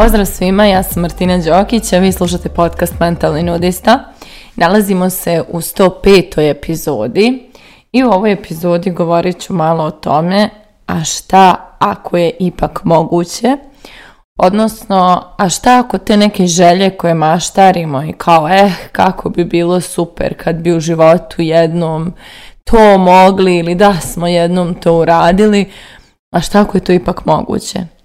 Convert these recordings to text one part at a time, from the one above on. Pozdrav svima, ja sam Martina Đokić, a vi slušate podcast Mentalni nudista. Nalazimo se u 105. epizodi i u ovoj epizodi govorit ću malo o tome, a šta ako je ipak moguće, odnosno, a šta ako te neke želje koje maštarimo i kao, eh, kako bi bilo super kad bi u životu jednom to mogli ili da smo jednom to uradili, a šta ako je to ipak moguće?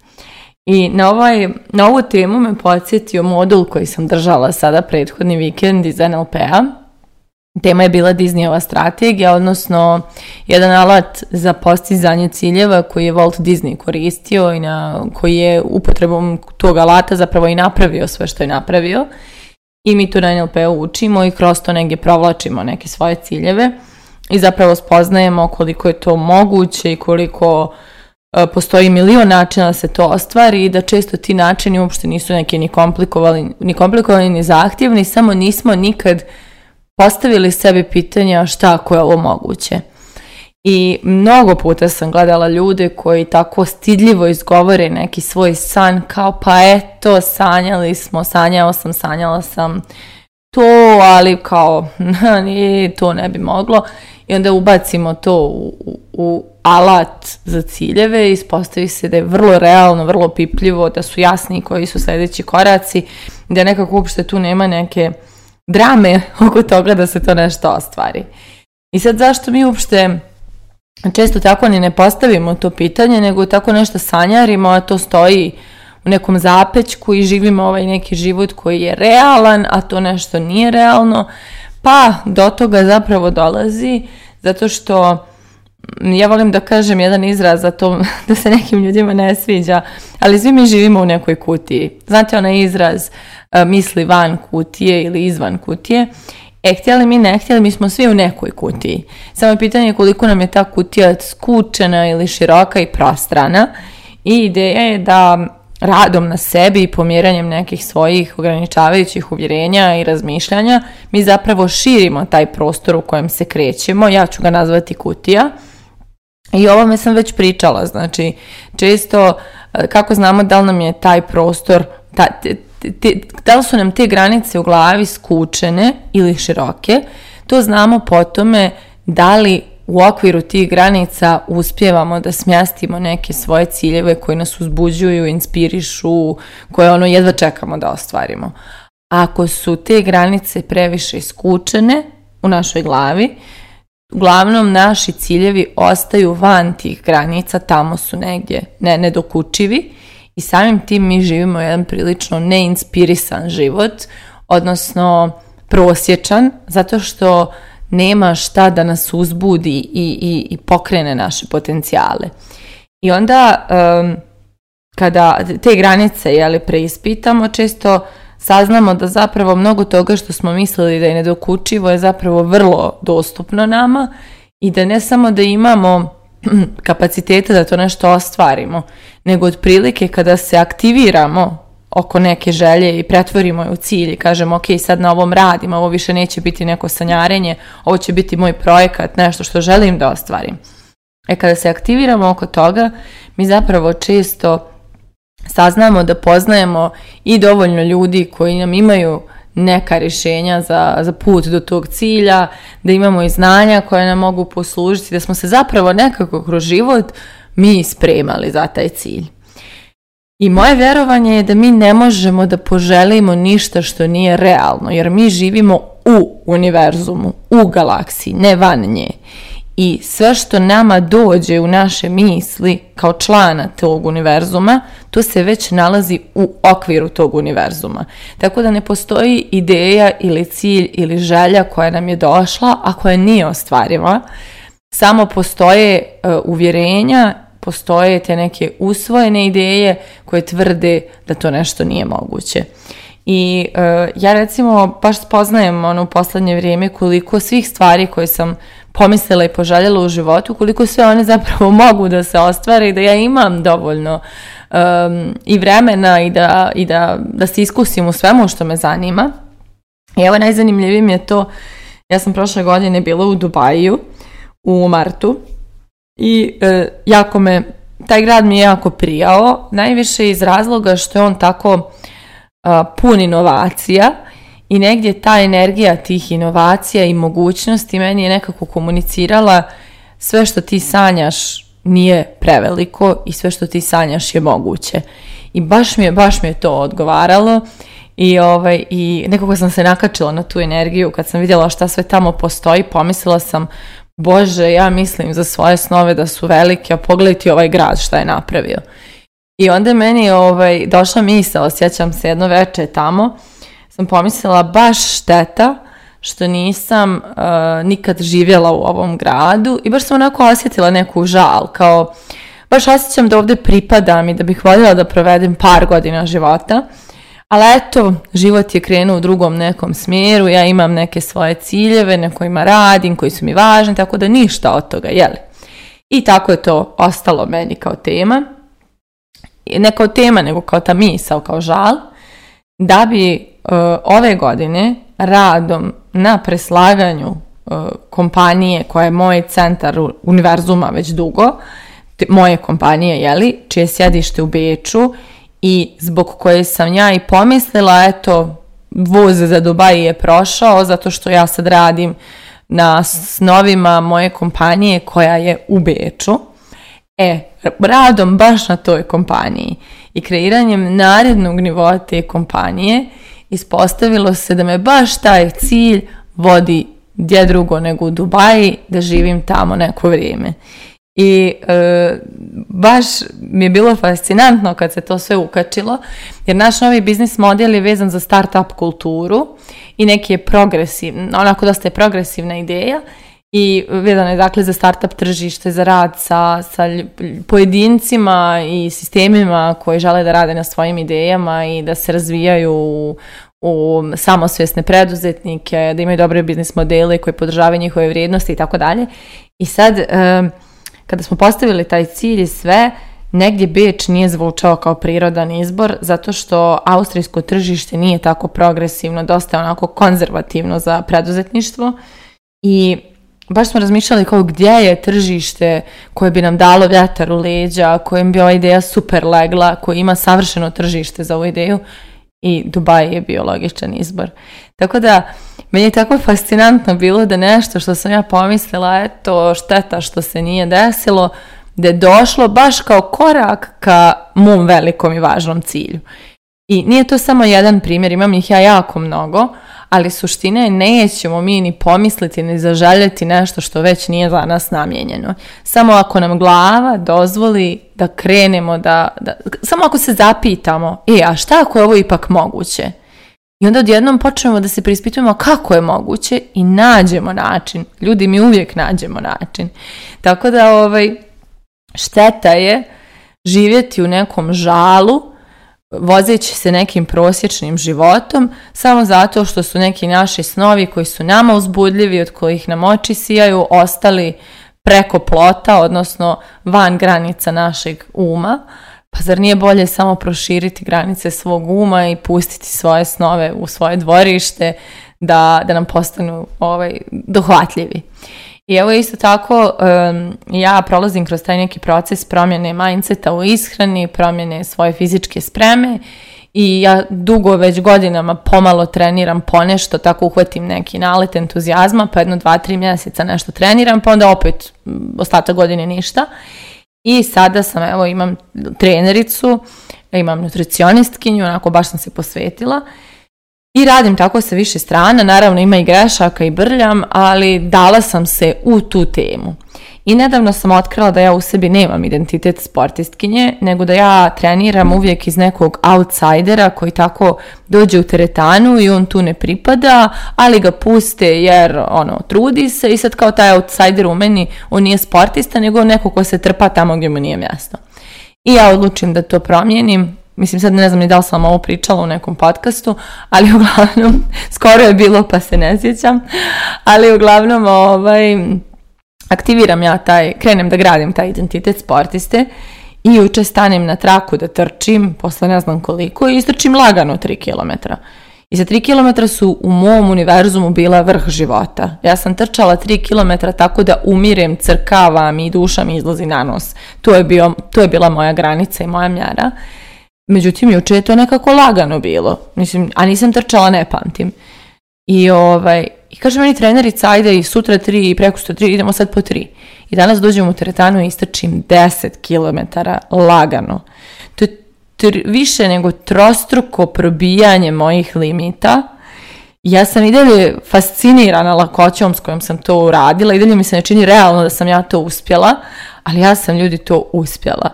I na, ovaj, na ovu temu me podsjetio modul koji sam držala sada prethodni vikend iz NLP-a. Tema je bila Disneyova strategija, odnosno jedan alat za postizanje ciljeva koji je Walt Disney koristio i na, koji je upotrebom tog alata zapravo i napravio sve što je napravio. I mi tu na NLP-u učimo i kroz to negdje provlačimo neke svoje ciljeve i zapravo spoznajemo koliko je to moguće i koliko E, postoji milion načina da se to ostvari i da često ti načini uopšte nisu neki ni komplikovali ni komplikovani, ni zahtjevni, samo nismo nikad postavili sebi pitanja šta ako je ovo moguće. I mnogo puta sam gledala ljude koji tako stidljivo izgovore neki svoj san kao pa eto, sanjali smo, sanjao sam, sanjala sam, to, ali kao nije to ne bi moglo. I onda ubacimo to u, u alat za ciljeve i ispostavi se da je vrlo realno, vrlo pipljivo, da su jasni koji su sljedeći koraci, da nekako uopšte tu nema neke drame oko toga da se to nešto ostvari. I sad zašto mi uopšte često tako ni ne postavimo to pitanje, nego tako nešto sanjarimo, a to stoji u nekom zapećku i živimo ovaj neki život koji je realan, a to nešto nije realno, pa do toga zapravo dolazi zato što ja volim da kažem jedan izraz za to da se nekim ljudima ne sviđa, ali svi mi živimo u nekoj kutiji. Znate onaj izraz e, misli van kutije ili izvan kutije? E, htjeli mi, ne htjeli, mi smo svi u nekoj kutiji. Samo je pitanje koliko nam je ta kutija skučena ili široka i prostrana. I ideja je da radom na sebi i pomjeranjem nekih svojih ograničavajućih uvjerenja i razmišljanja, mi zapravo širimo taj prostor u kojem se krećemo, ja ću ga nazvati kutija, i o ovome sam već pričala, znači često e, kako znamo da li nam je taj prostor, te, da li su nam te granice u glavi skučene ili široke, to znamo po tome da li u okviru tih granica uspjevamo da smjastimo neke svoje ciljeve koji nas uzbuđuju, inspirišu, koje ono jedva čekamo da ostvarimo. Ako su te granice previše iskučene u našoj glavi, uglavnom naši ciljevi ostaju van tih granica, tamo su negdje ne, nedokučivi i samim tim mi živimo jedan prilično neinspirisan život, odnosno prosječan, zato što nema šta da nas uzbudi i, i, i pokrene naše potencijale. I onda kada te granice jeli, preispitamo, često saznamo da zapravo mnogo toga što smo mislili da je nedokučivo je zapravo vrlo dostupno nama i da ne samo da imamo kapacitete da to nešto ostvarimo, nego otprilike kada se aktiviramo oko neke želje i pretvorimo je u cilj i kažemo ok, sad na ovom radim, ovo više neće biti neko sanjarenje, ovo će biti moj projekat, nešto što želim da ostvarim. E kada se aktiviramo oko toga, mi zapravo često saznamo da poznajemo i dovoljno ljudi koji nam imaju neka rješenja za, za put do tog cilja, da imamo i znanja koje nam mogu poslužiti, da smo se zapravo nekako kroz život mi spremali za taj cilj. I moje vjerovanje je da mi ne možemo da poželimo ništa što nije realno, jer mi živimo u univerzumu, u galaksiji, ne van nje. I sve što nama dođe u naše misli kao člana tog univerzuma, to se već nalazi u okviru tog univerzuma. Tako da ne postoji ideja ili cilj ili želja koja nam je došla, a koja nije ostvariva. Samo postoje e, uvjerenja postoje te neke usvojene ideje koje tvrde da to nešto nije moguće. I e, ja recimo baš spoznajem ono u poslednje vrijeme koliko svih stvari koje sam pomislila i poželjela u životu, koliko sve one zapravo mogu da se ostvare i da ja imam dovoljno i vremena i, da, i da, da se iskusim u svemu što me zanima. I evo najzanimljivije mi je to, ja sam prošle godine bila u Dubaju u martu i e, jako me, taj grad mi je jako prijao, najviše iz razloga što je on tako pun inovacija i negdje ta energija tih inovacija i mogućnosti meni je nekako komunicirala sve što ti sanjaš nije preveliko i sve što ti sanjaš je moguće. I baš mi je, baš mi je to odgovaralo i, ovaj, i nekako sam se nakačila na tu energiju kad sam vidjela šta sve tamo postoji, pomislila sam bože, ja mislim za svoje snove da su velike, a pogledajte ovaj grad šta je napravio. I onda je meni ovaj, došla misla, osjećam se jedno veče tamo, sam pomislila baš šteta što nisam eh, nikad živjela u ovom gradu i baš sam onako osjetila neku žal, kao baš osjećam da ovdje pripadam i da bih voljela da provedem par godina života. Ali eto, život je krenuo u drugom nekom smjeru, ja imam neke svoje ciljeve na kojima radim, koji su mi važni, tako da ništa od toga, jeli? I tako je to ostalo meni kao tema. Ne kao tema, nego kao ta misao, kao žal. Da bi e, ove godine radom na preslaganju e, kompanije koja je moj centar univerzuma već dugo, moje kompanije, jeli, čije sjedište u Beču i zbog koje sam ja i pomislila, eto, voz za Dubaj je prošao zato što ja sad radim na snovima moje kompanije koja je u Beču. E, radom baš na toj kompaniji i kreiranjem narednog nivoa te kompanije ispostavilo se da me baš taj cilj vodi gdje drugo nego u Dubaji, da živim tamo neko vrijeme. I e, baš mi je bilo fascinantno kad se to sve ukačilo, jer naš novi biznis model je vezan za startup kulturu i neki je progresivna, onako dosta je progresivna ideja i vezano je dakle za startup tržište, za rad sa, sa pojedincima i sistemima koji žele da rade na svojim idejama i da se razvijaju u, samosvjesne preduzetnike, da imaju dobre biznis modele koji podržavaju njihove vrijednosti i tako dalje. I sad... E, kada smo postavili taj cilj i sve, negdje Beč nije zvučao kao prirodan izbor zato što austrijsko tržište nije tako progresivno, dosta onako konzervativno za preduzetništvo i baš smo razmišljali kao gdje je tržište koje bi nam dalo vjetar u leđa, kojem bi ova ideja super legla, koji ima savršeno tržište za ovu ideju i Dubaj je bio logičan izbor. Tako da, meni je tako fascinantno bilo da nešto što sam ja pomislila, eto, šteta što se nije desilo, da je došlo baš kao korak ka mom velikom i važnom cilju. I nije to samo jedan primjer, imam ih ja jako mnogo, ali suštine je nećemo mi ni pomisliti ni zažaljeti nešto što već nije za nas namijenjeno. Samo ako nam glava dozvoli da krenemo, da, da samo ako se zapitamo, e, a šta ako je ovo ipak moguće? I onda odjednom počnemo da se prispitujemo kako je moguće i nađemo način. Ljudi, mi uvijek nađemo način. Tako da ovaj, šteta je živjeti u nekom žalu vozeći se nekim prosječnim životom samo zato što su neki naši snovi koji su nama uzbudljivi, od kojih nam oči sijaju, ostali preko plota, odnosno van granica našeg uma. Pa zar nije bolje samo proširiti granice svog uma i pustiti svoje snove u svoje dvorište da, da nam postanu ovaj, dohvatljivi. I evo isto tako ja prolazim kroz taj neki proces promjene mindseta u ishrani, promjene svoje fizičke spreme i ja dugo već godinama pomalo treniram ponešto, tako uhvatim neki nalet entuzijazma, pa jedno dva, tri mjeseca nešto treniram, pa onda opet mm, ostatak godine ništa. I sada sam, evo imam trenericu, imam nutricionistkinju, onako baš sam se posvetila i radim tako sa više strana, naravno ima i grešaka i brljam, ali dala sam se u tu temu. I nedavno sam otkrila da ja u sebi nemam identitet sportistkinje, nego da ja treniram uvijek iz nekog outsidera koji tako dođe u teretanu i on tu ne pripada, ali ga puste jer ono, trudi se i sad kao taj outsider u meni, on nije sportista, nego neko ko se trpa tamo gdje mu nije mjesto. I ja odlučim da to promijenim Mislim, sad ne znam ni da li sam ovo pričala u nekom podcastu, ali uglavnom, skoro je bilo pa se ne sjećam, ali uglavnom ovaj, aktiviram ja taj, krenem da gradim taj identitet sportiste i uče stanem na traku da trčim, posle ne znam koliko, i istrčim lagano 3 km. I za 3 km su u mom univerzumu bila vrh života. Ja sam trčala 3 km tako da umirem, crkavam i duša mi izlazi na nos. To je, bio, to je bila moja granica i moja mjera. Međutim, jučer je to nekako lagano bilo. Mislim, a nisam trčala, ne pamtim. I ovaj, i kaže meni trenerica, ajde i sutra tri i preko sutra tri, idemo sad po tri. I danas dođem u teretanu i istrčim 10 km lagano. To je više nego trostruko probijanje mojih limita. Ja sam i dalje fascinirana lakoćom s kojom sam to uradila i dalje mi se ne čini realno da sam ja to uspjela, ali ja sam ljudi to uspjela.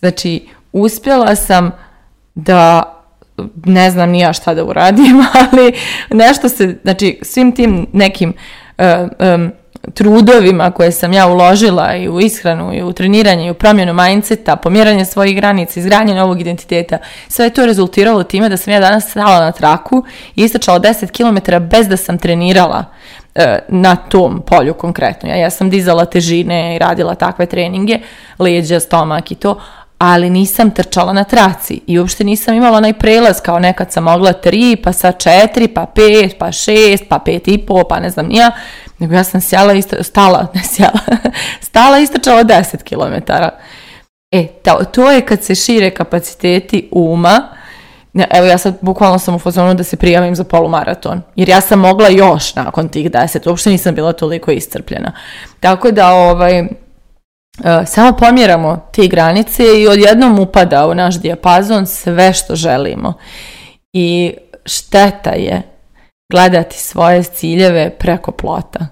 Znači, uspjela sam da ne znam ni ja šta da uradim, ali nešto se, znači svim tim nekim e, e, trudovima koje sam ja uložila i u ishranu i u treniranje i u promjenu mindseta, pomjeranje svojih granica, izgranje novog identiteta, sve je to rezultiralo time da sam ja danas stala na traku i istračala 10 km bez da sam trenirala e, na tom polju konkretno. Ja, ja sam dizala težine i radila takve treninge, leđa, stomak i to, ali nisam trčala na traci i uopšte nisam imala onaj prelaz kao nekad sam mogla tri, pa sa četiri, pa pet, pa šest, pa pet i po, pa ne znam nija, nego ja sam sjela, istra, stala, ne sjela, stala i istračala deset km. E, to, je kad se šire kapaciteti uma, Evo ja sad bukvalno sam u fazonu da se prijavim za polumaraton, jer ja sam mogla još nakon tih deset, uopšte nisam bila toliko iscrpljena. Tako da ovaj, E, samo pomjeramo te granice i odjednom upada u naš dijapazon sve što želimo. I šteta je gledati svoje ciljeve preko plota.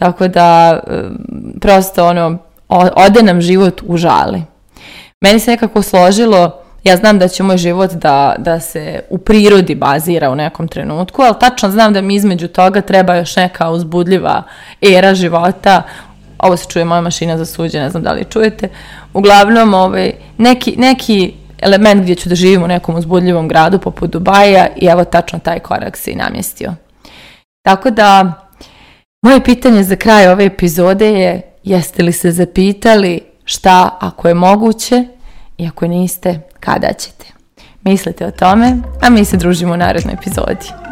Tako da e, prosto ono ode nam život u žali. Meni se nekako složilo, ja znam da će moj život da, da se u prirodi bazira u nekom trenutku, ali tačno znam da mi između toga treba još neka uzbudljiva era života ovo se čuje moja mašina za suđe, ne znam da li čujete. Uglavnom, ovaj, neki, neki element gdje ću da živim u nekom uzbudljivom gradu poput Dubaja i evo tačno taj korak se i namjestio. Tako da, moje pitanje za kraj ove epizode je jeste li se zapitali šta ako je moguće i ako niste, kada ćete? Mislite o tome, a mi se družimo u narednoj epizodi.